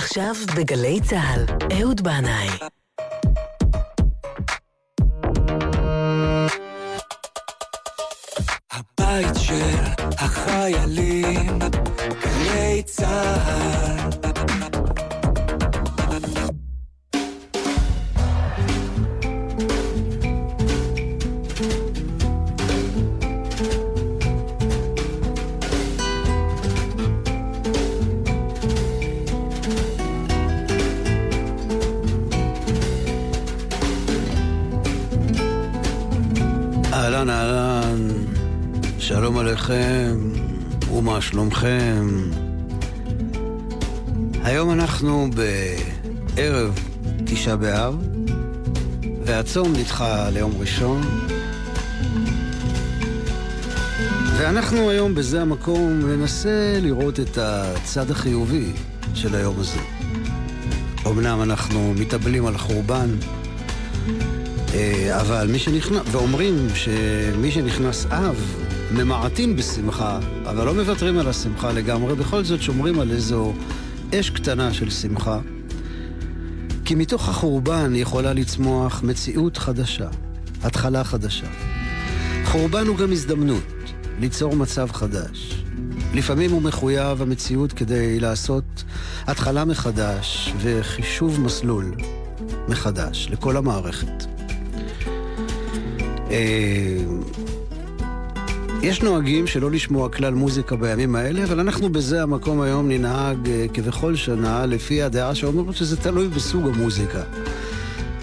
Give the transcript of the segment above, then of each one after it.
עכשיו בגלי צה"ל, אהוד בנאי. הבית של החיילים, באב, והצום נדחה ליום ראשון. ואנחנו היום בזה המקום ננסה לראות את הצד החיובי של היום הזה. אמנם אנחנו מתאבלים על חורבן, אה, אבל מי שנכנס, ואומרים שמי שנכנס אב, ממעטים בשמחה, אבל לא מוותרים על השמחה לגמרי, בכל זאת שומרים על איזו אש קטנה של שמחה. כי מתוך החורבן יכולה לצמוח מציאות חדשה, התחלה חדשה. חורבן הוא גם הזדמנות ליצור מצב חדש. לפעמים הוא מחויב המציאות כדי לעשות התחלה מחדש וחישוב מסלול מחדש לכל המערכת. אה, יש נוהגים שלא לשמוע כלל מוזיקה בימים האלה, אבל אנחנו בזה המקום היום ננהג אה, כבכל שנה לפי הדעה שאומרת שזה תלוי בסוג המוזיקה.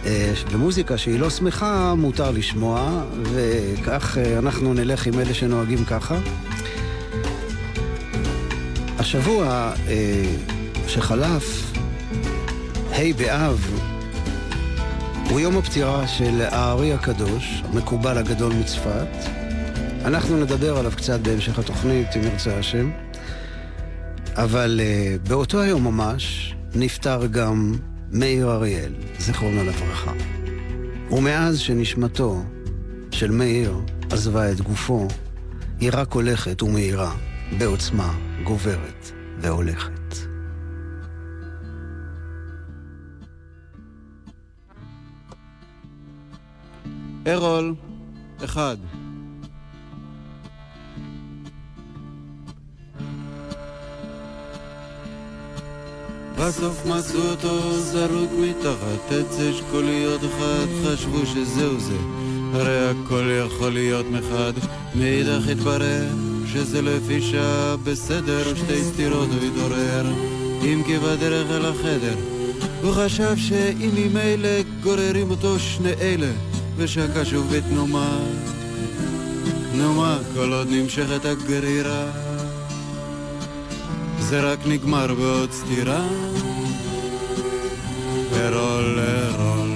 אה, במוזיקה שהיא לא שמחה מותר לשמוע, וכך אנחנו נלך עם אלה שנוהגים ככה. השבוע שחלף, ה' באב, הוא יום הפטירה של הארי הקדוש, המקובל הגדול מצפת. אנחנו נדבר עליו קצת בהמשך התוכנית, אם ירצה השם. אבל uh, באותו היום ממש נפטר גם מאיר אריאל, זיכרונו לברכה. ומאז שנשמתו של מאיר עזבה את גופו, היא רק הולכת ומאירה בעוצמה גוברת והולכת. ארול, אחד. בסוף מצאו אותו זרוק מתחת עץ אשכוליות אחד, חשבו שזהו זה, הרי הכל יכול להיות מחד, מאידך התברר שזה לפי שעה בסדר, שתי סתירות הוא התעורר, אם כי בדרך אל החדר, הוא חשב שאם ממילא גוררים אותו שני אלה ושקע שוב בתנומה, תנומה כל עוד נמשכת הגרירה, זה רק נגמר בעוד סתירה, ארול ארול.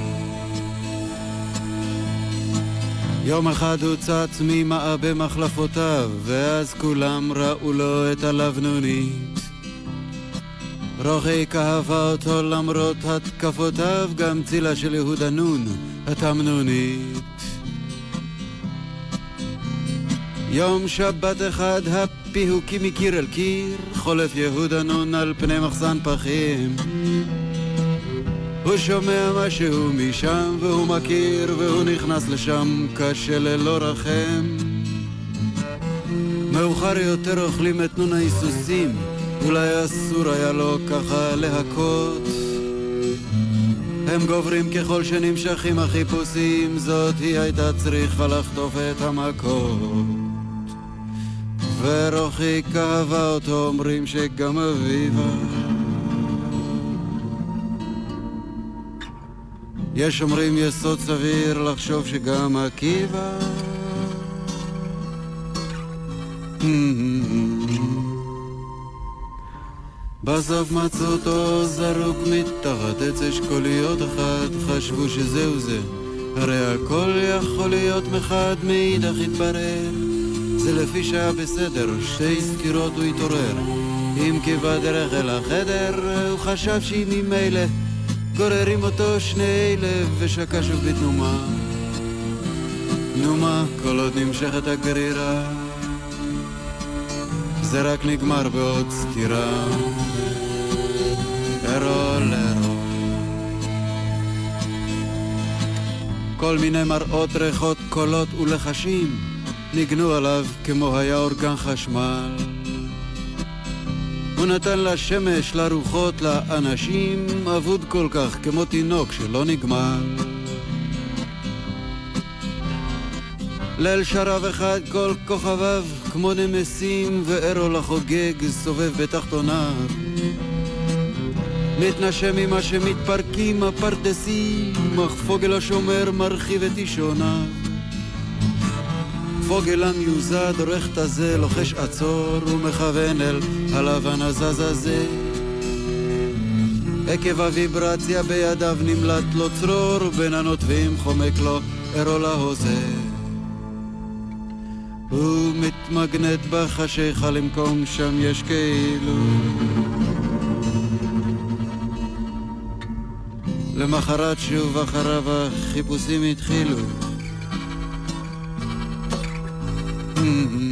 יום אחד הוא צץ ממעה במחלפותיו, ואז כולם ראו לו את הלבנונית. רוחי כאבה אותו למרות התקפותיו, גם צילה של יהודה נון, התמנונית. יום שבת אחד הפיהוקי מקיר אל קיר, חולף יהודה נון על פני מחסן פחים. הוא שומע משהו משם והוא מכיר והוא נכנס לשם קשה ללא רחם. מאוחר יותר אוכלים את נון ההיסוסים אולי אסור היה לו ככה להכות הם גוברים ככל שנמשכים החיפושים זאת היא הייתה צריכה לחטוף את המכות ורוחי כאבה אותו אומרים שגם אביבה יש אומרים יסוד סביר לחשוב שגם עקיבא. בסוף מצאו אותו זרוק מתחת עץ אשכוליות אחת, חשבו שזהו זה. הרי הכל יכול להיות מחד, מאידך התברר. זה לפי שהיה בסדר, שתי סקירות הוא התעורר. אם כי בדרך אל החדר, הוא חשב שהיא ממילא. גוררים אותו שני לב ושקע שוב בתנומה. נו מה, כל עוד נמשכת הקרירה, זה רק נגמר בעוד סתירה. ארול ארול. כל מיני מראות, ריחות, קולות ולחשים. ניגנו עליו כמו היה אורגן חשמל. הוא נתן לשמש, לרוחות, לאנשים, אבוד כל כך כמו תינוק שלא נגמר. ליל שרב אחד כל כוכביו כמו נמסים וארול החוגג סובב בתחתוניו מתנשם ממה שמתפרקים הפרדסים אך פוגל השומר מרחיב את אישוניו פוגל המיוזד עורך את הזה לוחש עצור ומכוון אל הלבן הזזזה. עקב הוויברציה בידיו נמלט לו צרור בין הנוטבים חומק לו ארול ההוזה. הוא מתמגנט בחשיכה למקום שם יש כאילו. למחרת שוב אחריו החיפושים התחילו mm-hmm.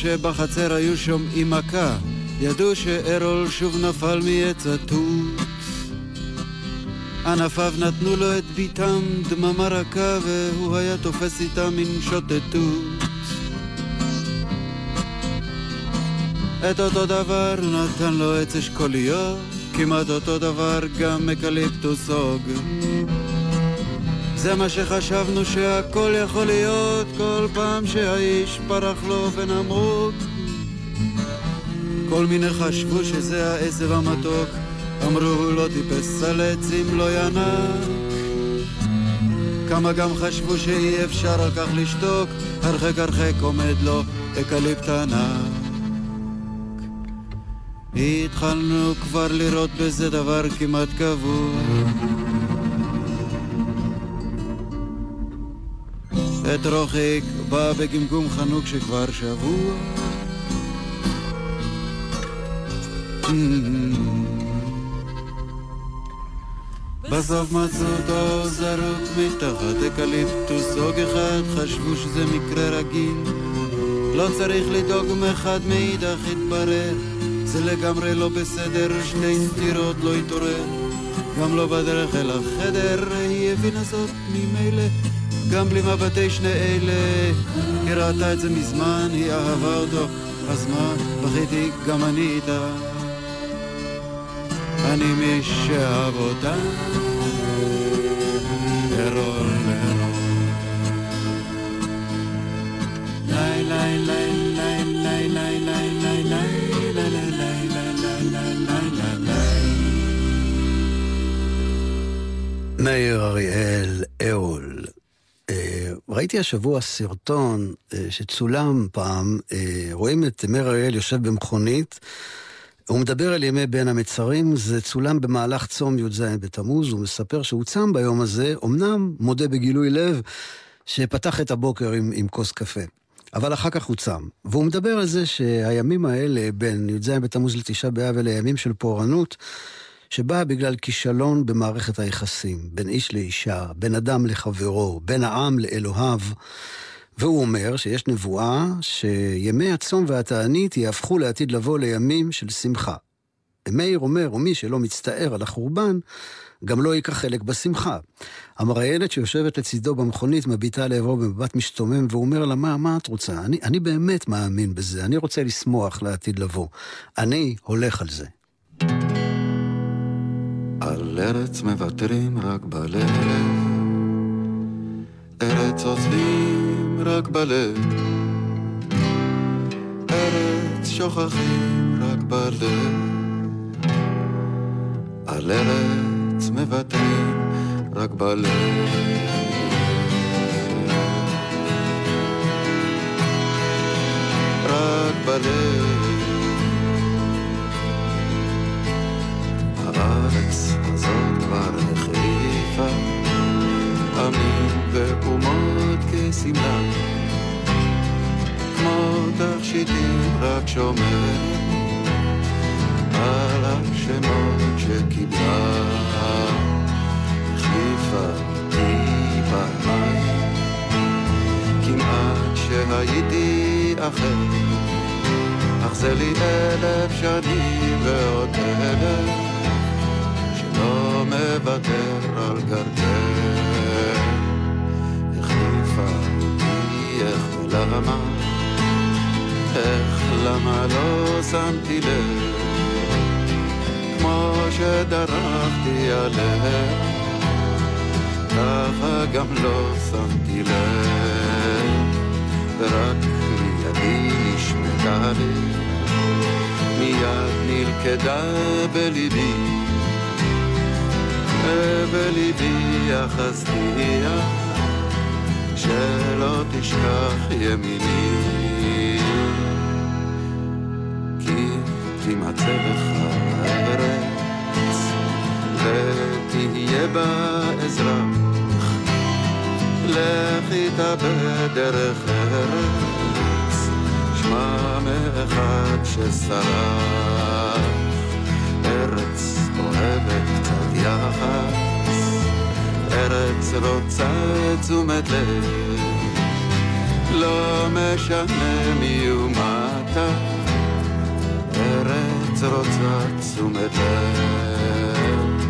שבחצר היו שומעים מכה, ידעו שארול שוב נפל מעץ התות. ענפיו נתנו לו את ביתם דממה רכה, והוא היה תופס איתם מין שוטטות. את אותו דבר נתן לו עץ אשכוליות, כמעט אותו דבר גם אקליפטוס הוג. זה מה שחשבנו שהכל יכול להיות כל פעם שהאיש פרח לו ונמרוק כל מיני חשבו שזה העשב המתוק אמרו לא טיפס על עצים לא ינק. כמה גם חשבו שאי אפשר על כך לשתוק הרחק הרחק עומד לו אקליפט ענק. התחלנו כבר לראות בזה דבר כמעט קבוע את רוחיק בא בגמגום חנוק שכבר שבוע. בסוף מצאו אותו זרוק מתחת אקליפטוס הוג אחד חשבו שזה מקרה רגיל. לא צריך לדאוג מחד מאידך התברר זה לגמרי לא בסדר שתי סטירות לא התעורר גם לא בדרך אל החדר היא הבינה זאת ממילא גם בלי מבטי שני אלה, היא ראתה את זה מזמן, היא אהבה אותו, אז מה, בכיתי גם אני איתה. אני מי שאהב אותה, לי לי מאיר אריאל, אהול. ראיתי השבוע סרטון שצולם פעם, רואים את מאיר אריאל יושב במכונית, הוא מדבר על ימי בין המצרים, זה צולם במהלך צום י"ז בתמוז, הוא מספר שהוא צם ביום הזה, אמנם מודה בגילוי לב שפתח את הבוקר עם, עם כוס קפה. אבל אחר כך הוא צם. והוא מדבר על זה שהימים האלה, בין י"ז בתמוז לתשעה באב, אלה ימים של פורענות, שבאה בגלל כישלון במערכת היחסים, בין איש לאישה, בין אדם לחברו, בין העם לאלוהיו. והוא אומר שיש נבואה שימי הצום והתענית יהפכו לעתיד לבוא לימים של שמחה. מאיר אומר, ומי שלא מצטער על החורבן, גם לא ייקח חלק בשמחה. המראיינת שיושבת לצידו במכונית מביטה לעברו במבט משתומם והוא אומר לה, מה, מה את רוצה? אני, אני באמת מאמין בזה, אני רוצה לשמוח לעתיד לבוא. אני הולך על זה. על ארץ מוותרים רק בלב, ארץ עוזבים רק בלב, ארץ שוכחים רק בלב, על ארץ מוותרים רק בלב. רק בלב הארץ הזאת כבר החליפה עמים וקומות כשמלה. כמו תכשיטים רק שומרת על השמות שקיבלה. החליפה אותי פעמיים כמעט שהייתי אחר. אך זה לי אלף שנים ועוד אלף שמתי לב, כמו שדרכתי עליה, ככה גם לא שמתי לב, ורק מידי נשמטה לי, מיד נלכדה בליבי, ובליבי אחזתיה, שלא תשכח ימיני. תימצא לך ארץ, ותהיה בה אזרח, לך איתה בדרך ארץ, שמע מאחד ששרף, ארץ אוהבת קצת יחס, ארץ רוצה תשומת לב, לא משנה מי ומטה, ארץ רוצה תשומת לב,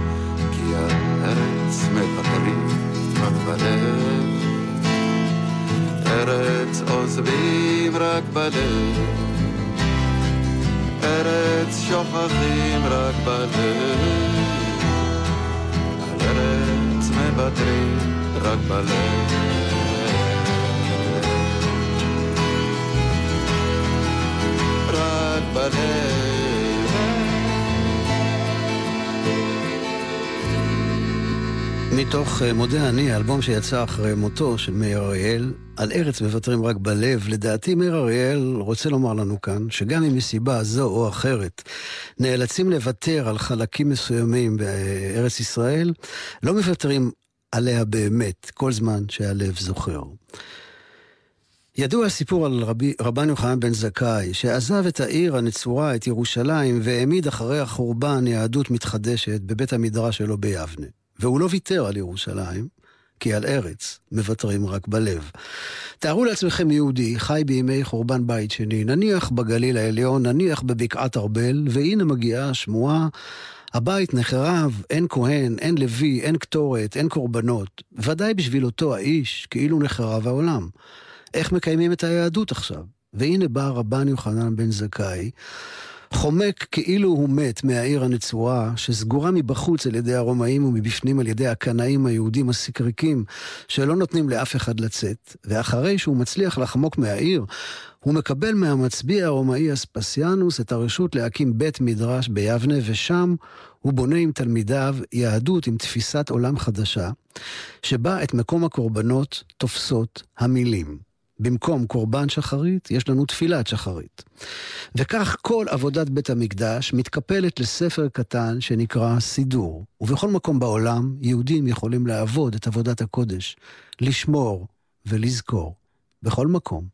כי הארץ מוותרים רק בלב, ארץ עוזבים רק בלב, ארץ שוכחים רק בלב, על ארץ מוותרים רק בלב. רק בלב. מתוך אה, מודה אני, האלבום שיצא אחרי מותו של מאיר אריאל, על ארץ מוותרים רק בלב. לדעתי מאיר אריאל רוצה לומר לנו כאן, שגם אם מסיבה זו או אחרת נאלצים לוותר על חלקים מסוימים בארץ ישראל, לא מוותרים עליה באמת, כל זמן שהלב זוכר. ידוע הסיפור על רבי, רבן יוחנן בן זכאי, שעזב את העיר הנצורה, את ירושלים, והעמיד אחרי החורבן יהדות מתחדשת בבית המדרש שלו ביבנה. והוא לא ויתר על ירושלים, כי על ארץ מוותרים רק בלב. תארו לעצמכם יהודי חי בימי חורבן בית שני, נניח בגליל העליון, נניח בבקעת ארבל, והנה מגיעה השמועה, הבית נחרב, אין כהן, אין לוי, אין קטורת, אין קורבנות. ודאי בשביל אותו האיש, כאילו נחרב העולם. איך מקיימים את היהדות עכשיו? והנה בא רבן יוחנן בן זכאי, חומק כאילו הוא מת מהעיר הנצורה, שסגורה מבחוץ על ידי הרומאים ומבפנים על ידי הקנאים היהודים הסקריקים, שלא נותנים לאף אחד לצאת, ואחרי שהוא מצליח לחמוק מהעיר, הוא מקבל מהמצביא הרומאי אספסיאנוס את הרשות להקים בית מדרש ביבנה, ושם הוא בונה עם תלמידיו יהדות עם תפיסת עולם חדשה, שבה את מקום הקורבנות תופסות המילים. במקום קורבן שחרית, יש לנו תפילת שחרית. וכך כל עבודת בית המקדש מתקפלת לספר קטן שנקרא סידור. ובכל מקום בעולם, יהודים יכולים לעבוד את עבודת הקודש, לשמור ולזכור. בכל מקום,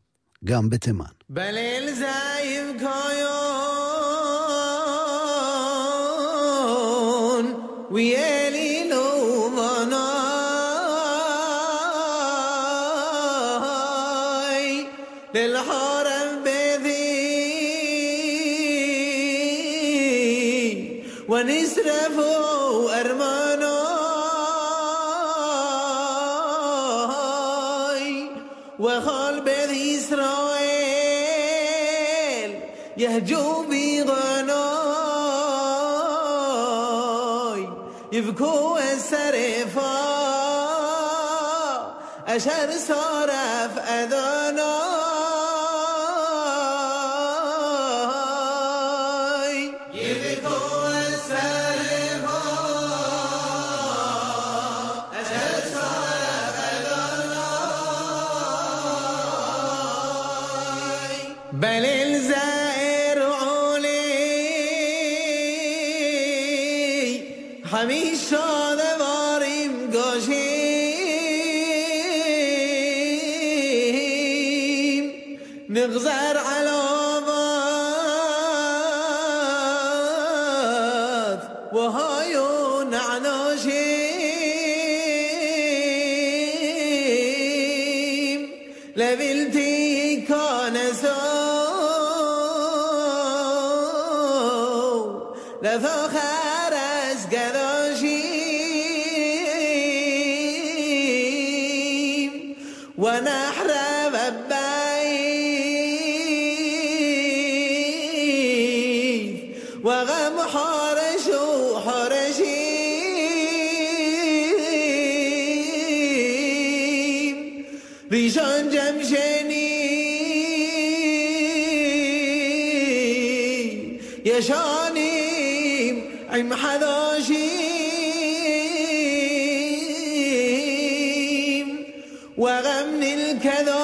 גם בתימן. בליל זייב للحرم بذي ونسرفوا أرماناي وخال بذي إسرائيل يهجو بغناي يبكو السرفا. أشهر صارت ريشان جمشيني. يا شاني عم حذاشيم وغمن الكذا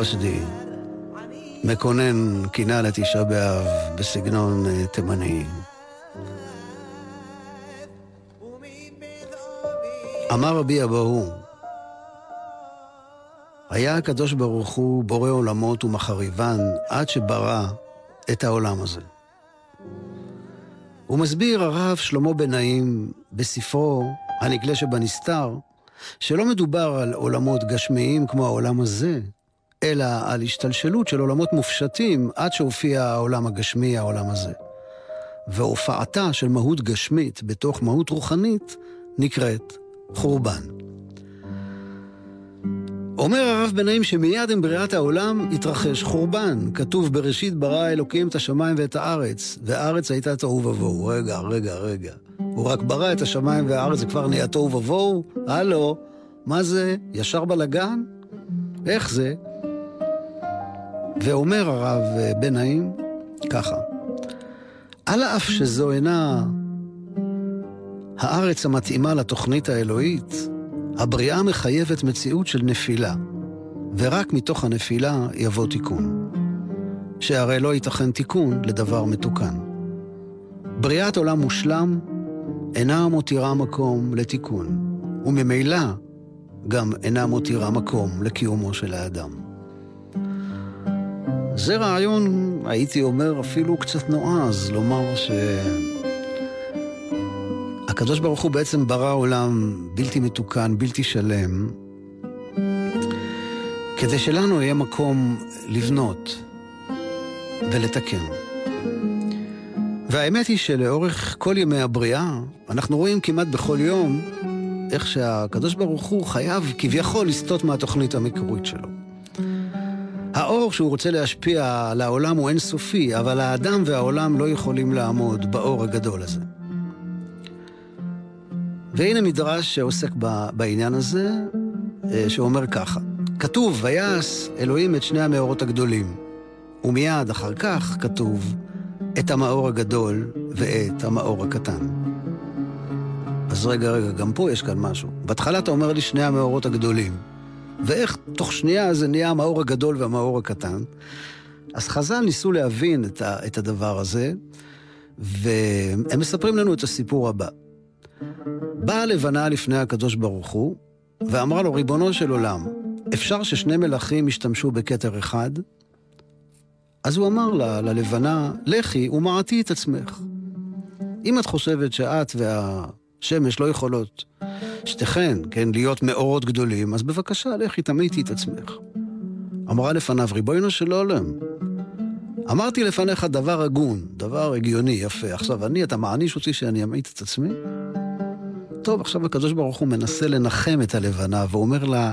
ושדי, מקונן קינה לתשעה באב בסגנון אה, תימני. אמר רבי אבהו, היה הקדוש ברוך הוא בורא עולמות ומחריבן עד שברא את העולם הזה. הוא מסביר הרב שלמה בן נעים בספרו הנגלה שבנסתר, שלא מדובר על עולמות גשמיים כמו העולם הזה, אלא על השתלשלות של עולמות מופשטים עד שהופיע העולם הגשמי, העולם הזה. והופעתה של מהות גשמית בתוך מהות רוחנית נקראת חורבן. אומר הרב בן נעים שמיד עם בריאת העולם התרחש חורבן. כתוב בראשית ברא אלוקים את השמיים ואת הארץ, והארץ הייתה תוהו ובוהו. רגע, רגע, רגע. הוא רק ברא את השמיים והארץ וכבר נהיה תוהו ובוהו? הלו, מה זה? ישר בלגן? איך זה? ואומר הרב בן נעים ככה, על אף שזו אינה הארץ המתאימה לתוכנית האלוהית, הבריאה מחייבת מציאות של נפילה, ורק מתוך הנפילה יבוא תיקון. שהרי לא ייתכן תיקון לדבר מתוקן. בריאת עולם מושלם אינה מותירה מקום לתיקון, וממילא גם אינה מותירה מקום לקיומו של האדם. זה רעיון, הייתי אומר, אפילו קצת נועז, לומר ש... הקדוש ברוך הוא בעצם ברא עולם בלתי מתוקן, בלתי שלם, כדי שלנו יהיה מקום לבנות ולתקן. והאמת היא שלאורך כל ימי הבריאה, אנחנו רואים כמעט בכל יום איך שהקדוש ברוך הוא חייב כביכול לסטות מהתוכנית המקורית שלו. האור שהוא רוצה להשפיע על העולם הוא אינסופי, אבל האדם והעולם לא יכולים לעמוד באור הגדול הזה. והנה מדרש שעוסק בעניין הזה, שאומר ככה: כתוב, ויעש אלוהים את שני המאורות הגדולים, ומיד אחר כך כתוב, את המאור הגדול ואת המאור הקטן. אז רגע, רגע, גם פה יש כאן משהו. בהתחלה אתה אומר לי שני המאורות הגדולים, ואיך תוך שנייה זה נהיה המאור הגדול והמאור הקטן. אז חז"ל ניסו להבין את, ה, את הדבר הזה, והם מספרים לנו את הסיפור הבא. באה לבנה לפני הקדוש ברוך הוא, ואמרה לו, ריבונו של עולם, אפשר ששני מלכים ישתמשו בכתר אחד? אז הוא אמר לה, ללבנה, לכי ומעטי את עצמך. אם את חושבת שאת והשמש לא יכולות, שתיכן, כן, להיות מאורות גדולים, אז בבקשה, לכי תמיתי את עצמך. אמרה לפניו, ריבונו של עולם, אמרתי לפניך דבר הגון, דבר הגיוני, יפה. עכשיו, אני, אתה מעניש אותי שאני אמעיט את עצמי? טוב, עכשיו הקדוש ברוך הוא מנסה לנחם את הלבנה, ואומר לה,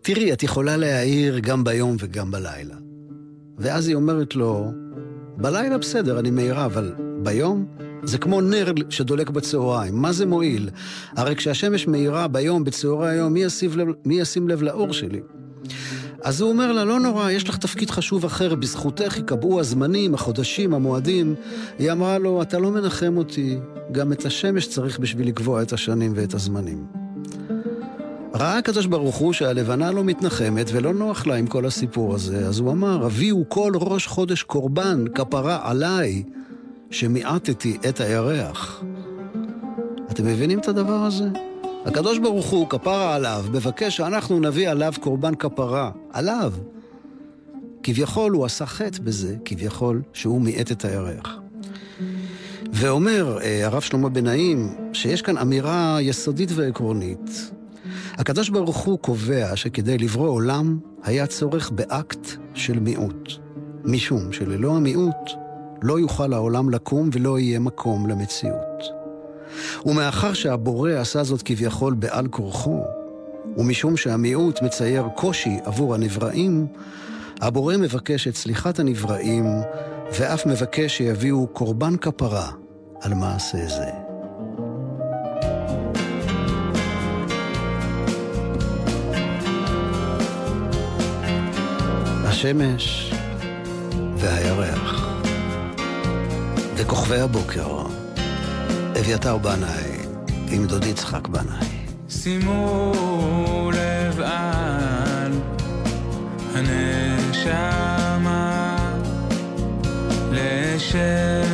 תראי, את יכולה להעיר גם ביום וגם בלילה. ואז היא אומרת לו, בלילה בסדר, אני מעירה, אבל ביום זה כמו נר שדולק בצהריים. מה זה מועיל? הרי כשהשמש מאירה ביום, בצהרי היום, מי לב, מי ישים לב לאור שלי? אז הוא אומר לה, לא נורא, יש לך תפקיד חשוב אחר, בזכותך יקבעו הזמנים, החודשים, המועדים. היא אמרה לו, אתה לא מנחם אותי, גם את השמש צריך בשביל לקבוע את השנים ואת הזמנים. ראה הקדוש ברוך הוא שהלבנה לא מתנחמת ולא נוח לה עם כל הסיפור הזה, אז הוא אמר, הביאו כל ראש חודש קורבן, כפרה עליי, שמיעטתי את הירח. אתם מבינים את הדבר הזה? הקדוש ברוך הוא, כפרה עליו, מבקש שאנחנו נביא עליו קורבן כפרה. עליו. כביכול הוא עשה חטא בזה, כביכול שהוא מיעט את הירח. ואומר אה, הרב שלמה בן נעים, שיש כאן אמירה יסודית ועקרונית. הקדוש ברוך הוא קובע שכדי לברוא עולם היה צורך באקט של מיעוט. משום שללא המיעוט לא יוכל העולם לקום ולא יהיה מקום למציאות. ומאחר שהבורא עשה זאת כביכול בעל כורחו, ומשום שהמיעוט מצייר קושי עבור הנבראים, הבורא מבקש את סליחת הנבראים, ואף מבקש שיביאו קורבן כפרה על מעשה זה. השמש וכוכבי הבוקר, אביתר בנאי עם דוד יצחק בנאי. שימו לב על הנשמה לשם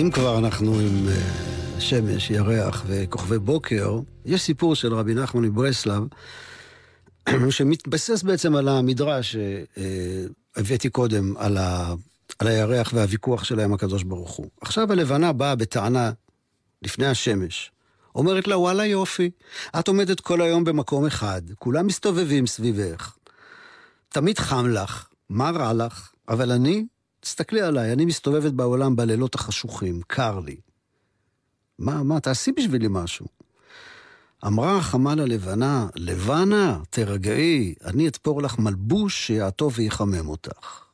אם כבר אנחנו עם אה, שמש, ירח וכוכבי בוקר, יש סיפור של רבי נחמן מברסלב, שמתבסס בעצם על המדרש שהבאתי קודם, על, ה, על הירח והוויכוח שלה עם הקדוש ברוך הוא. עכשיו הלבנה באה בטענה לפני השמש. אומרת לה, וואלה יופי, את עומדת כל היום במקום אחד, כולם מסתובבים סביבך. תמיד חם לך, מה רע לך? אבל אני, תסתכלי עליי, אני מסתובבת בעולם בלילות החשוכים, קר לי. מה, מה, תעשי בשבילי משהו. אמרה החמה ללבנה, לבנה, תרגעי, אני אתפור לך מלבוש שיעטוב ויחמם אותך.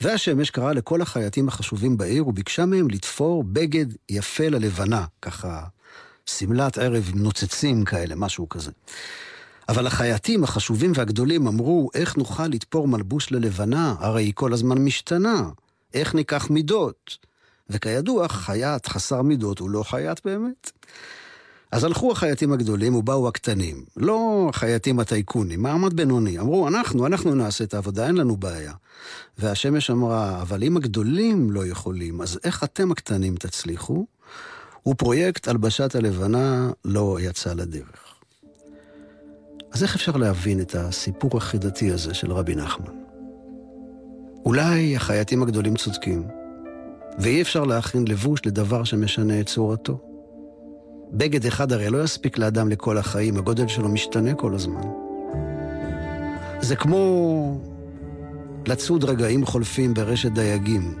והשמש קראה לכל החייטים החשובים בעיר וביקשה מהם לתפור בגד יפה ללבנה, ככה שמלת ערב עם נוצצים כאלה, משהו כזה. אבל החייטים החשובים והגדולים אמרו, איך נוכל לתפור מלבוש ללבנה? הרי היא כל הזמן משתנה. איך ניקח מידות? וכידוע, חייט חסר מידות הוא לא חייט באמת. אז הלכו החייטים הגדולים ובאו הקטנים. לא החייטים הטייקונים, מעמד בינוני. אמרו, אנחנו, אנחנו נעשה את העבודה, אין לנו בעיה. והשמש אמרה, אבל אם הגדולים לא יכולים, אז איך אתם הקטנים תצליחו? ופרויקט הלבשת הלבנה לא יצא לדרך. אז איך אפשר להבין את הסיפור החידתי הזה של רבי נחמן? אולי החייטים הגדולים צודקים, ואי אפשר להכין לבוש לדבר שמשנה את צורתו. בגד אחד הרי לא יספיק לאדם לכל החיים, הגודל שלו משתנה כל הזמן. זה כמו לצוד רגעים חולפים ברשת דייגים,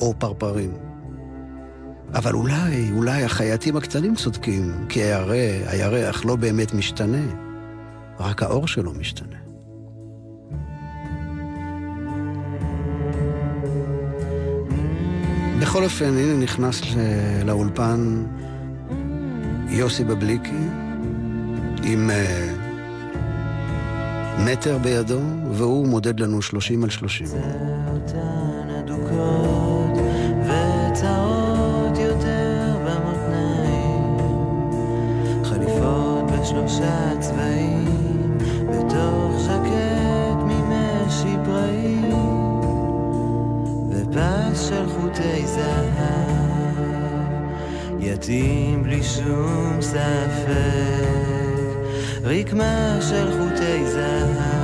או פרפרים. אבל אולי, אולי החייטים הקטנים צודקים, כי הרי הירח לא באמת משתנה, רק האור שלו משתנה. בכל אופן, הנה נכנס לאולפן יוסי בבליקי עם uh, מטר בידו, והוא מודד לנו שלושים על שלושים. זה אותן אדוקות יתאים בלי שום ספק, רקמה של חוטי זהב.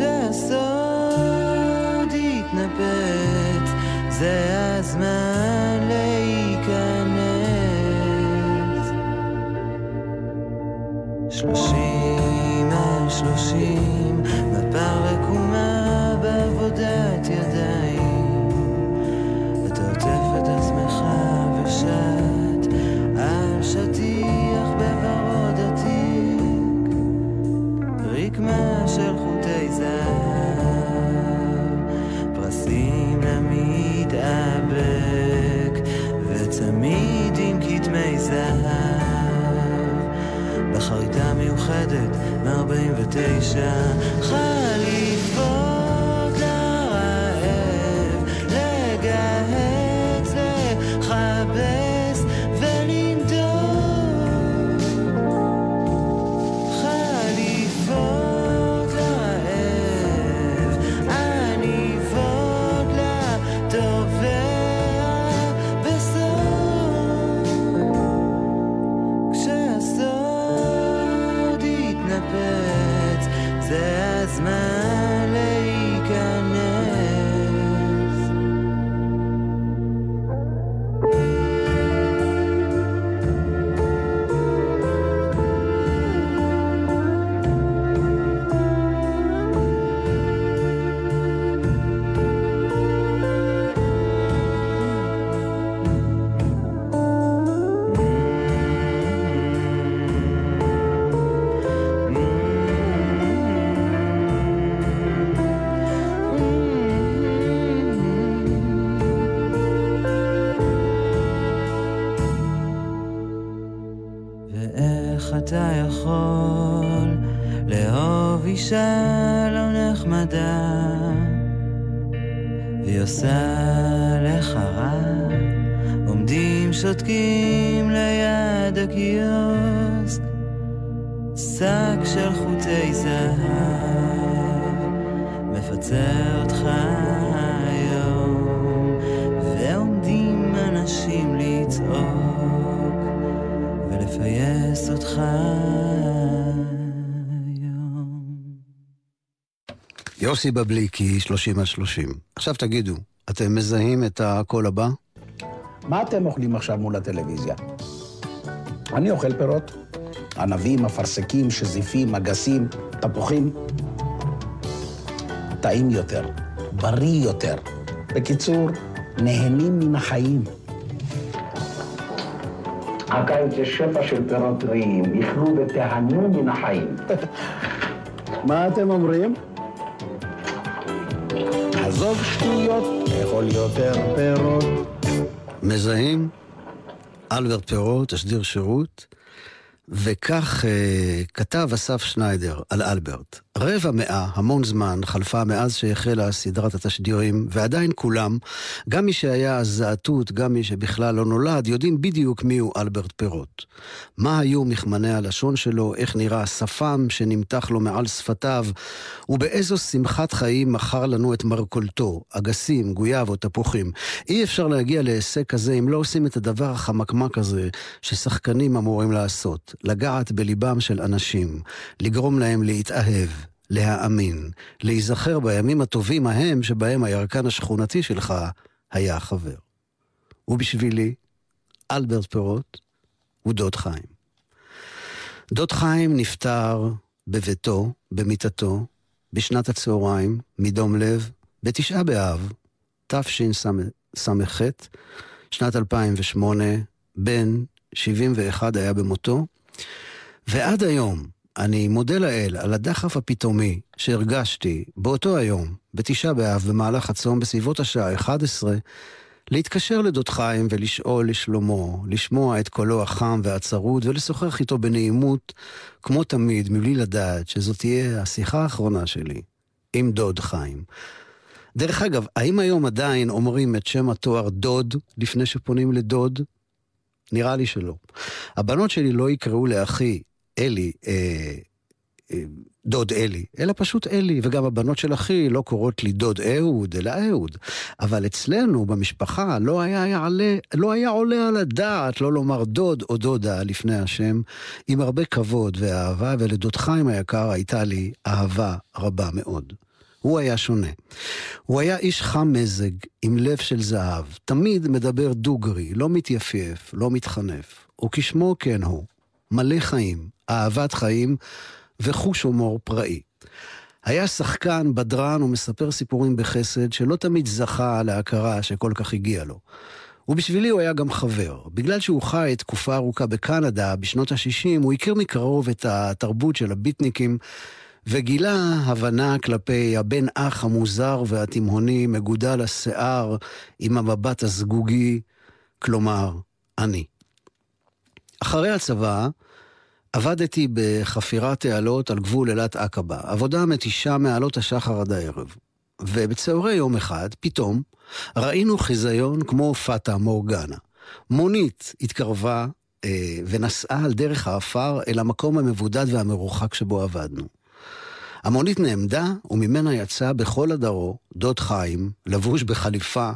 כשהסוד יתנפץ, זה הזמן ocean. יוסי בבליקי, 30 על 30. עכשיו תגידו, אתם מזהים את הקול הבא? מה אתם אוכלים עכשיו מול הטלוויזיה? אני אוכל פירות. ענבים, אפרסקים, שזיפים, אגסים, תפוחים. טעים יותר, בריא יותר. בקיצור, נהנים מן החיים. הקיץ יש שפע של פירות טריים, איכלו ותיהנו מן החיים. מה אתם אומרים? עזוב שטויות, לאכול יותר פירות. מזהים? אלברט פירו, תשדיר שירות, וכך אה, כתב אסף שניידר על אלברט. רבע מאה, המון זמן, חלפה מאז שהחלה סדרת התשדירים, ועדיין כולם, גם מי שהיה אז זעתות, גם מי שבכלל לא נולד, יודעים בדיוק מיהו אלברט פירוט. מה היו מכמני הלשון שלו, איך נראה השפם שנמתח לו מעל שפתיו, ובאיזו שמחת חיים מכר לנו את מרכולתו, אגסים, גויאב או תפוחים. אי אפשר להגיע להישג כזה אם לא עושים את הדבר החמקמק הזה ששחקנים אמורים לעשות, לגעת בליבם של אנשים, לגרום להם להתאהב. להאמין, להיזכר בימים הטובים ההם שבהם הירקן השכונתי שלך היה החבר. ובשבילי, אלברט פירוט הוא דוד חיים. דוד חיים נפטר בביתו, במיטתו, בשנת הצהריים, מדום לב, בתשעה באב, תשס"ח, שנת 2008, בן 71 היה במותו, ועד היום, אני מודה לאל על הדחף הפתאומי שהרגשתי באותו היום, בתשעה באב, במהלך הצום, בסביבות השעה 11, להתקשר לדוד חיים ולשאול לשלומו, לשמוע את קולו החם והצרוד ולשוחח איתו בנעימות, כמו תמיד, מבלי לדעת שזאת תהיה השיחה האחרונה שלי עם דוד חיים. דרך אגב, האם היום עדיין אומרים את שם התואר דוד לפני שפונים לדוד? נראה לי שלא. הבנות שלי לא יקראו לאחי אלי, אה, אה, דוד אלי, אלא פשוט אלי, וגם הבנות של אחי לא קוראות לי דוד אהוד, אלא אהוד. אבל אצלנו, במשפחה, לא היה, יעלה, לא היה עולה על הדעת לא לומר דוד או דודה לפני השם, עם הרבה כבוד ואהבה, ולדוד חיים היקר הייתה לי אהבה רבה מאוד. הוא היה שונה. הוא היה איש חם מזג, עם לב של זהב, תמיד מדבר דוגרי, לא מתייפייף, לא מתחנף. וכשמו כן הוא, מלא חיים, אהבת חיים וחוש הומור פראי. היה שחקן, בדרן ומספר סיפורים בחסד שלא תמיד זכה להכרה שכל כך הגיע לו. ובשבילי הוא היה גם חבר. בגלל שהוא חי תקופה ארוכה בקנדה, בשנות ה-60, הוא הכיר מקרוב את התרבות של הביטניקים, וגילה הבנה כלפי הבן אח המוזר והתימהוני, מגודל השיער עם המבט הזגוגי, כלומר, אני. אחרי הצבא, עבדתי בחפירת תעלות על גבול אילת עקבה, עבודה מתישה מעלות השחר עד הערב. ובצהרי יום אחד, פתאום, ראינו חיזיון כמו פאטה מורגנה. מונית התקרבה אה, ונסעה על דרך האפר אל המקום המבודד והמרוחק שבו עבדנו. המונית נעמדה, וממנה יצא בכל הדרו דוד חיים, לבוש בחליפה,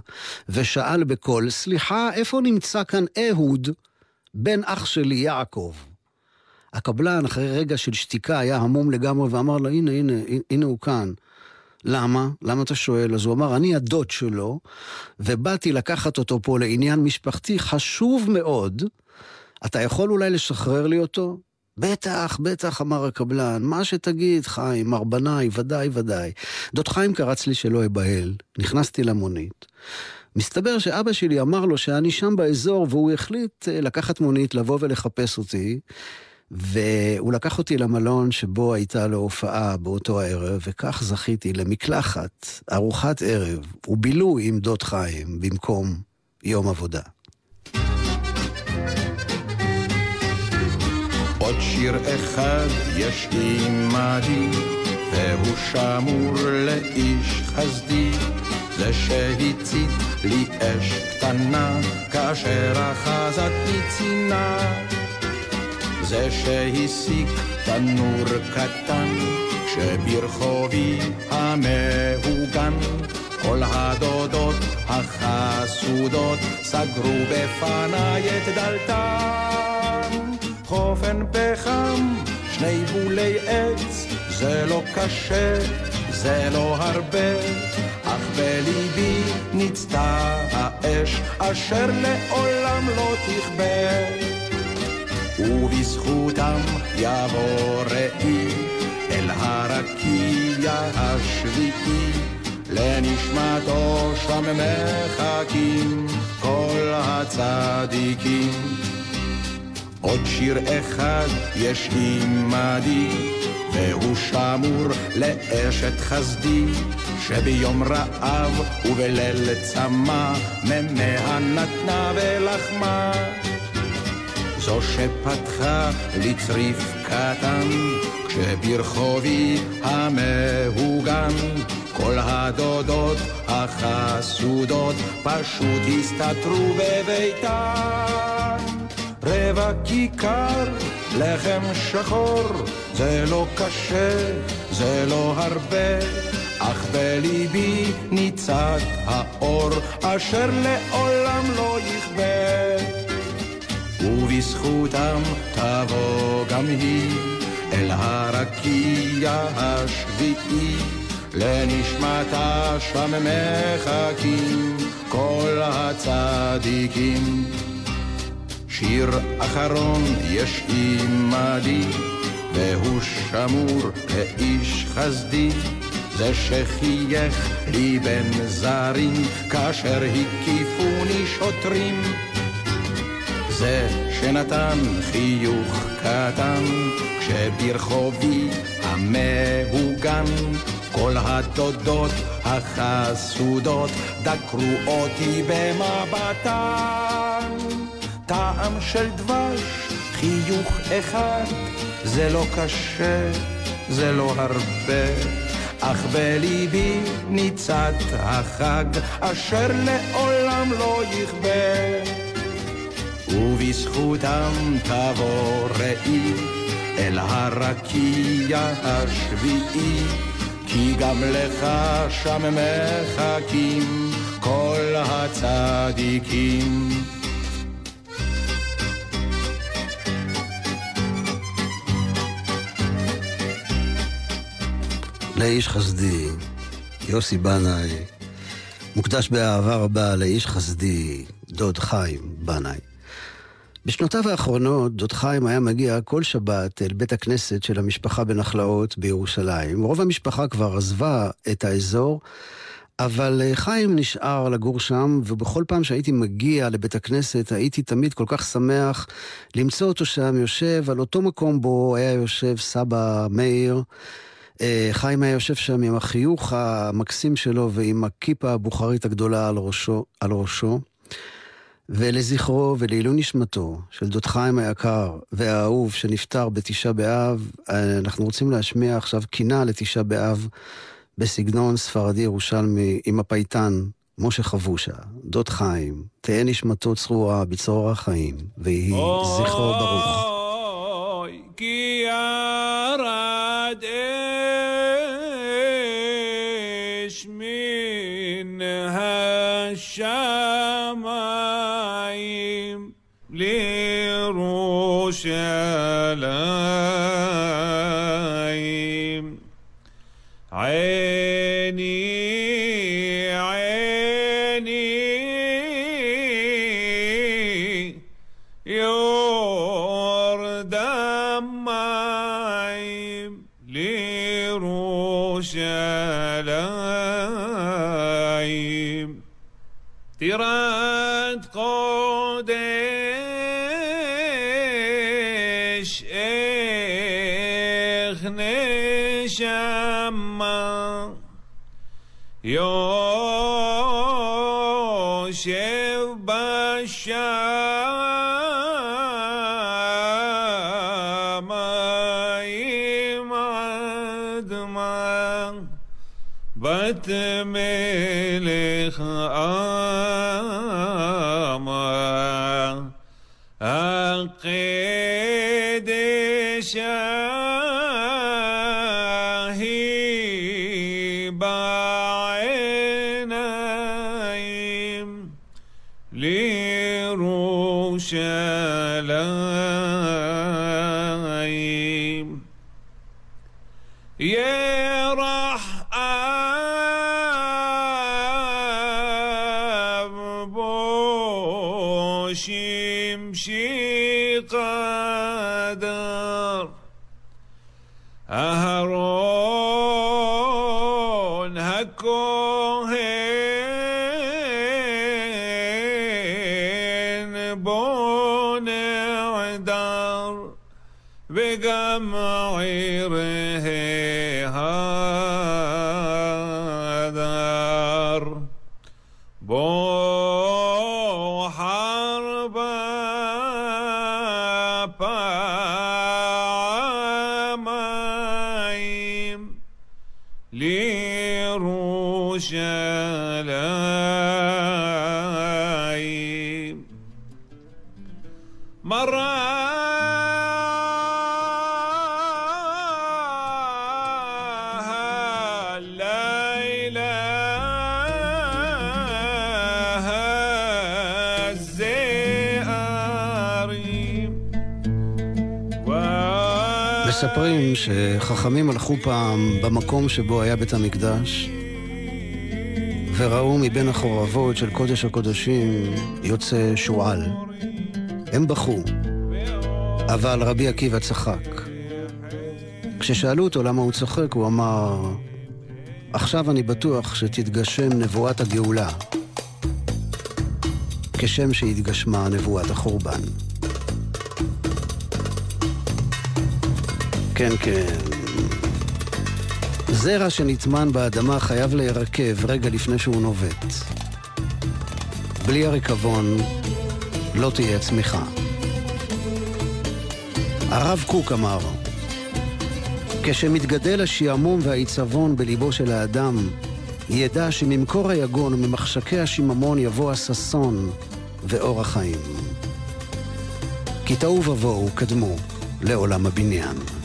ושאל בקול, סליחה, איפה נמצא כאן אהוד, בן אח שלי יעקב? הקבלן, אחרי רגע של שתיקה, היה המום לגמרי ואמר לו, הנה, הנה, הנה הוא כאן. למה? למה אתה שואל? אז הוא אמר, אני הדוד שלו, ובאתי לקחת אותו פה לעניין משפחתי חשוב מאוד. אתה יכול אולי לשחרר לי אותו? בטח, בטח, אמר הקבלן, מה שתגיד, חיים, מר בנאי, ודאי, ודאי. דוד חיים קרץ לי שלא אבהל, נכנסתי למונית. מסתבר שאבא שלי אמר לו שאני שם באזור, והוא החליט אה, לקחת מונית, לבוא ולחפש אותי. והוא לקח אותי למלון שבו הייתה לו הופעה באותו הערב, וכך זכיתי למקלחת, ארוחת ערב ובילוי עם דוד חיים במקום יום עבודה. עוד שיר אחד יש עימדי, והוא שמור לאיש חסדי, זה שהצית לי אש קטנה, כאשר אחזתי צינה. זה שהסיק תנור קטן, שברחובי המהוגן, כל הדודות החסודות סגרו בפניי את דלתן. חופן פחם, שני בולי עץ, זה לא קשה, זה לא הרבה, בליבי ניצתה האש, אשר לעולם לא תכבה. ובזכותם יבוא ראי אל הרקיע השביעי, לנשמתו שם מחכים כל הצדיקים. עוד שיר אחד יש עימדי, והוא שמור לאשת חסדי, שביום רעב ובליל צמא, ממאה נתנה ולחמה. זו שפתחה לי צריף קטן, כשברחובי המהוגן, כל הדודות החסודות פשוט הסתתרו בביתן. רבע כיכר, לחם שחור, זה לא קשה, זה לא הרבה, אך בליבי ניצת האור, אשר לעולם לא יכבה. ובזכותם תבוא גם היא אל הרקיע השביעי, לנשמתה שם מחכים כל הצדיקים. שיר אחרון יש עימדי, והוא שמור לאיש חסדי, זה שחייך לי בין זרים, כאשר הקיפוני שוטרים. זה שנתן חיוך קטן, כשברחובי המהוגן, כל הדודות החסודות דקרו אותי במבטן. טעם של דבש, חיוך אחד, זה לא קשה, זה לא הרבה, אך בליבי ניצת החג, אשר לעולם לא יכבה. ובזכותם תבוא ראי אל הרקיע השביעי, כי גם לך שם מחכים כל הצדיקים. לאיש חסדי, יוסי בנאי, מוקדש באהבה רבה לאיש חסדי, דוד חיים בנאי. בשנותיו האחרונות דוד חיים היה מגיע כל שבת אל בית הכנסת של המשפחה בנחלאות בירושלים. רוב המשפחה כבר עזבה את האזור, אבל חיים נשאר לגור שם, ובכל פעם שהייתי מגיע לבית הכנסת הייתי תמיד כל כך שמח למצוא אותו שם יושב על אותו מקום בו היה יושב סבא מאיר. חיים היה יושב שם עם החיוך המקסים שלו ועם הכיפה הבוכרית הגדולה על ראשו. על ראשו. ולזכרו ולעילוי נשמתו של דוד חיים היקר והאהוב שנפטר בתשעה באב, אנחנו רוצים להשמיע עכשיו קינה לתשעה באב בסגנון ספרדי ירושלמי עם הפייטן משה חבושה, דוד חיים, תהא נשמתו צרורה בצרור החיים, ויהי זכרו ברוך. ירח אב מספרים שחכמים הלכו פעם במקום שבו היה בית המקדש, וראו מבין החורבות של קודש הקודשים יוצא שועל. הם בכו, אבל רבי עקיבא צחק. כששאלו אותו למה הוא צוחק, הוא אמר, עכשיו אני בטוח שתתגשם נבואת הגאולה, כשם שהתגשמה נבואת החורבן. כן, כן. זרע שנטמן באדמה חייב להירקב רגע לפני שהוא נובט. בלי הריקבון לא תהיה צמיחה. הרב קוק אמר, כשמתגדל השעמום והעיצבון בליבו של האדם, ידע שממקור היגון וממחשקי השיממון יבוא הששון ואור החיים. כי תוהו ובוהו קדמו לעולם הבניין.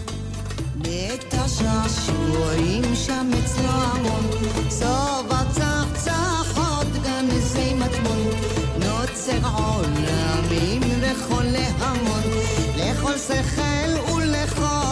השעשועים שם אצלו המון, שובע צחצחות גנזי מטמון, נוצר עולמים וכל להמון, לכל שכל ולכל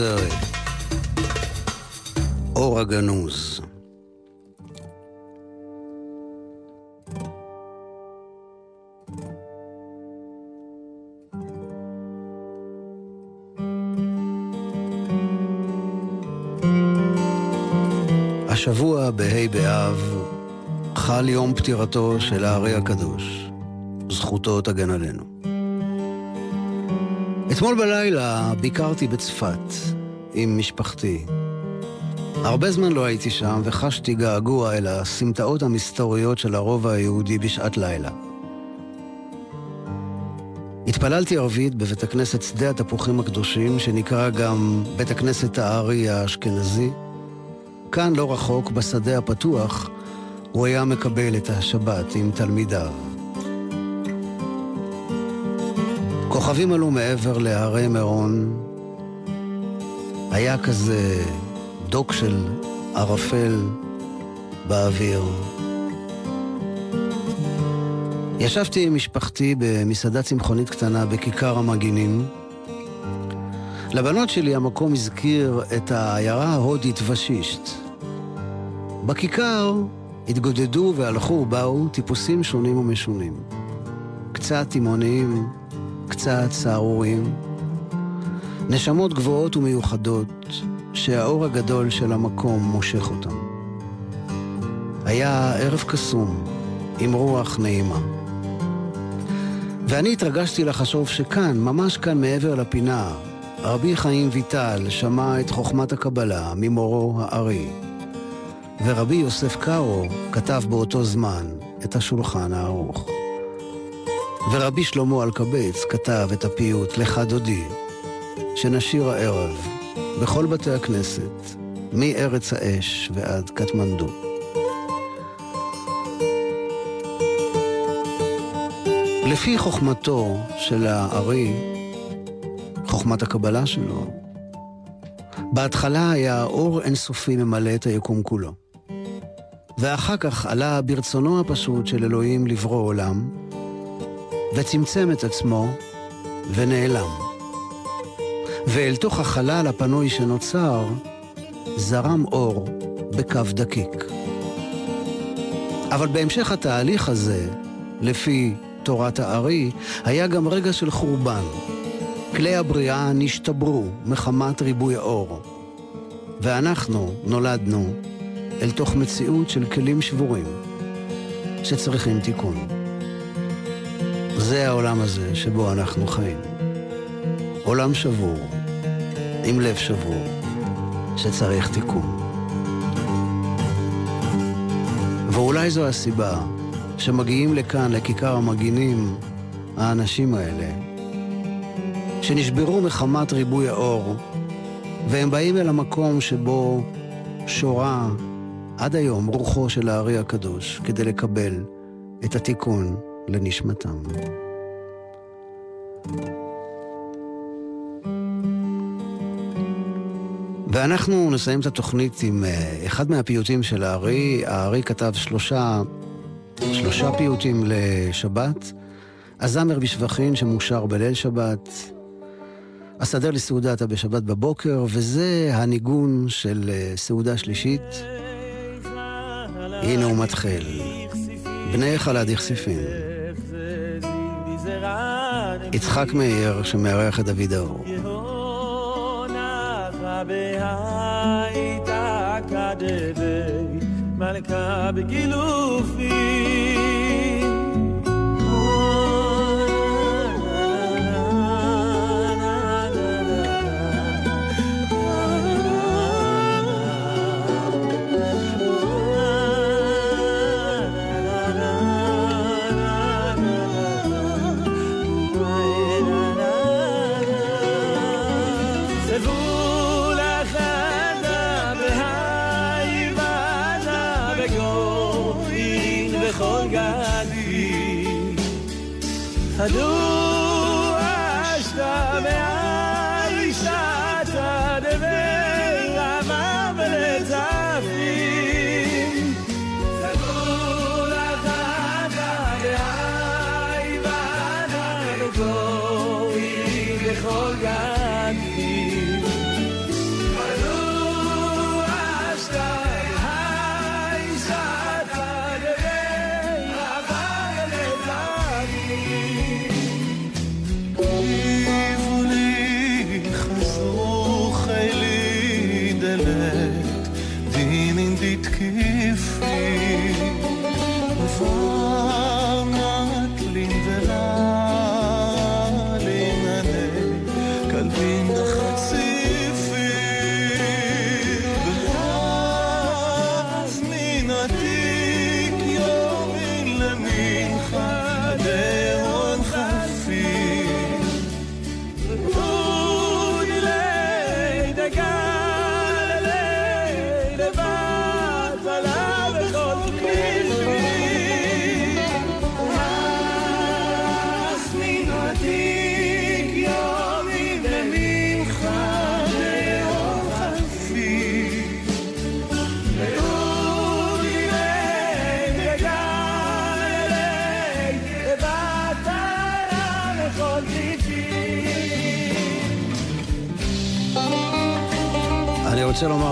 עוזרי. אור הגנוז. השבוע בה' באב חל יום פטירתו של הארי הקדוש. זכותו תגן עלינו. אתמול בלילה ביקרתי בצפת עם משפחתי. הרבה זמן לא הייתי שם וחשתי געגוע אל הסמטאות המסתוריות של הרובע היהודי בשעת לילה. התפללתי ערבית בבית הכנסת שדה התפוחים הקדושים, שנקרא גם בית הכנסת הארי האשכנזי. כאן, לא רחוק, בשדה הפתוח, הוא היה מקבל את השבת עם תלמידיו. כוכבים עלו מעבר להרי מירון. היה כזה דוק של ערפל באוויר. ישבתי עם משפחתי במסעדה צמחונית קטנה בכיכר המגינים. לבנות שלי המקום הזכיר את העיירה ההודית ושישט. בכיכר התגודדו והלכו ובאו טיפוסים שונים ומשונים. קצת תימהוניים, קצת סהרוריים. נשמות גבוהות ומיוחדות, שהאור הגדול של המקום מושך אותם. היה ערב קסום, עם רוח נעימה. ואני התרגשתי לחשוב שכאן, ממש כאן מעבר לפינה, רבי חיים ויטל שמע את חוכמת הקבלה ממורו הארי, ורבי יוסף קארו כתב באותו זמן את השולחן הערוך. ורבי שלמה אלקבץ כתב את הפיוט "לך דודי", שנשיר הערב בכל בתי הכנסת, מארץ האש ועד קטמנדו. לפי חוכמתו של הארי, חוכמת הקבלה שלו, בהתחלה היה אור אינסופי ממלא את היקום כולו. ואחר כך עלה ברצונו הפשוט של אלוהים לברוא עולם, וצמצם את עצמו ונעלם. ואל תוך החלל הפנוי שנוצר, זרם אור בקו דקיק. אבל בהמשך התהליך הזה, לפי תורת הארי, היה גם רגע של חורבן. כלי הבריאה נשתברו מחמת ריבוי האור. ואנחנו נולדנו אל תוך מציאות של כלים שבורים שצריכים תיקון. זה העולם הזה שבו אנחנו חיים. עולם שבור, עם לב שבור, שצריך תיקון. ואולי זו הסיבה שמגיעים לכאן, לכיכר המגינים, האנשים האלה, שנשברו מחמת ריבוי האור, והם באים אל המקום שבו שורה עד היום רוחו של הארי הקדוש, כדי לקבל את התיקון לנשמתם. ואנחנו נסיים את התוכנית עם אה, אחד מהפיוטים של הארי. הארי כתב שלושה, שלושה פיוטים לשבת. הזמר בשבחין שמושר בליל שבת. אסדר לסעודתה בשבת בבוקר, וזה הניגון של אה, סעודה שלישית. הנה הוא מתחיל. בני חלד יחסיפין. יצחק מאיר שמארח את דוד האור. מלכה בגילופים Yeah.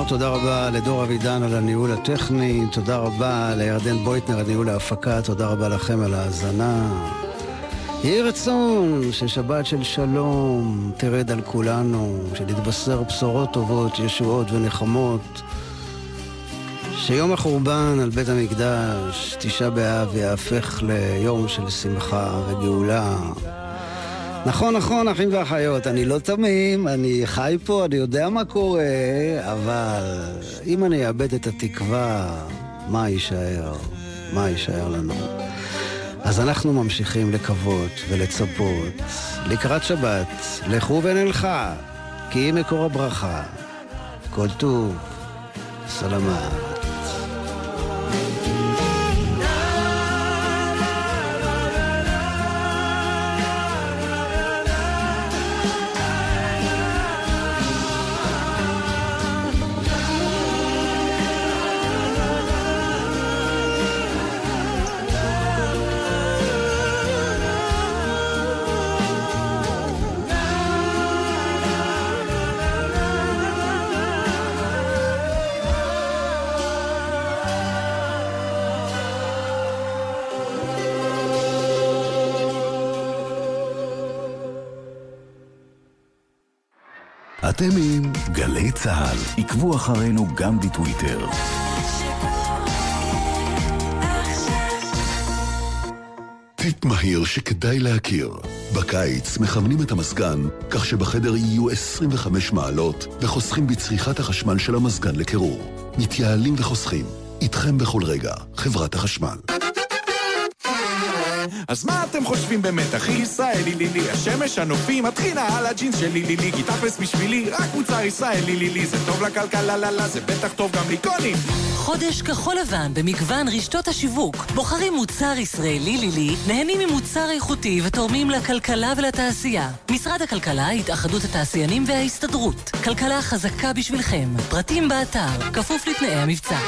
תודה רבה לדור אבידן על הניהול הטכני, תודה רבה לירדן בויטנר על ניהול ההפקה, תודה רבה לכם על ההאזנה. יהי רצון ששבת של שלום תרד על כולנו, שנתבשר בשורות טובות, ישועות ונחמות. שיום החורבן על בית המקדש, תשעה באב, יהפך ליום של שמחה וגאולה. נכון, נכון, אחים ואחיות, אני לא תמים, אני חי פה, אני יודע מה קורה, אבל אם אני אאבד את התקווה, מה יישאר? מה יישאר לנו? אז אנחנו ממשיכים לקוות ולצפות לקראת שבת, לכו ונלכה, כי היא מקור הברכה. כל טוב, סלמה. עקבו אחרינו גם בטוויטר. טיפ מהיר שכדאי להכיר. בקיץ מכוונים את המזגן כך שבחדר יהיו 25 מעלות וחוסכים בצריכת החשמל של המזגן לקירור. מתייעלים וחוסכים. איתכם בכל רגע, חברת החשמל. אז מה אתם חושבים באמת, אחי ישראלי לילי? השמש, הנופים, הטחינה על הג'ינס שלי לילי כי תכלס בשבילי, רק מוצר ישראלי לילי זה טוב לכלכלה, לה לה, זה בטח טוב גם לקונים חודש כחול לבן במגוון רשתות השיווק. בוחרים מוצר ישראלי לילי, נהנים ממוצר איכותי ותורמים לכלכלה ולתעשייה. משרד הכלכלה, התאחדות התעשיינים וההסתדרות. כלכלה חזקה בשבילכם. פרטים באתר, כפוף לתנאי המבצע.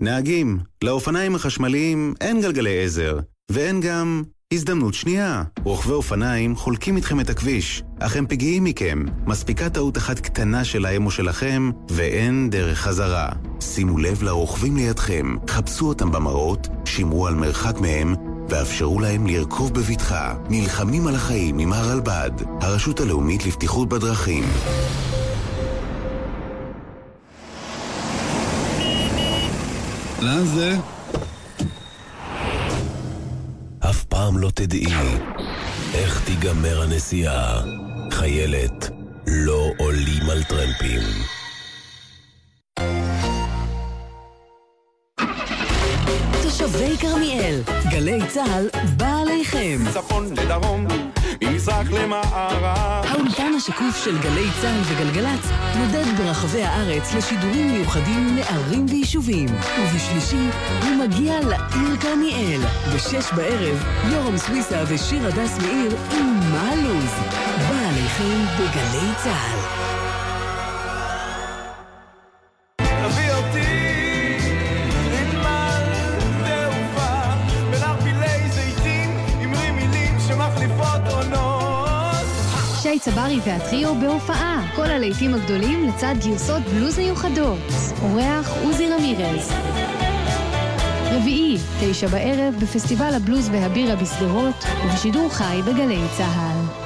נהגים, לאופניים החשמליים אין גלגלי עזר, ואין גם הזדמנות שנייה. רוכבי אופניים חולקים איתכם את הכביש, אך הם פגיעים מכם. מספיקה טעות אחת קטנה שלהם או שלכם, ואין דרך חזרה. שימו לב לרוכבים לידכם, חפשו אותם במראות, שמרו על מרחק מהם, ואפשרו להם לרכוב בבטחה. נלחמים על החיים עם הרלב"ד, הרשות הלאומית לבטיחות בדרכים. לאן זה? אף פעם לא תדעי איך תיגמר הנסיעה. חיילת, לא עולים על טרמפים. תושבי כרמיאל, גלי צה"ל בא עליכם. צפון לדרום, ממזרח למערב האולפן השקוף של גלי צה"ל וגלגלצ נודד ברחבי הארץ לשידורים מיוחדים לערים ויישובים. ובשלישי הוא מגיע לעיר כרמיאל. בשש בערב, יורם סוויסה ושיר הדס מאיר עם מה הלו"ז. בא בגלי צה"ל. שי צברי והטריו בהופעה. כל הלהיטים הגדולים לצד גרסות בלוז מיוחדות. אורח עוזי רמירז. רביעי, תשע בערב, בפסטיבל הבלוז והבירה בשדרות, ובשידור חי בגלי צה"ל.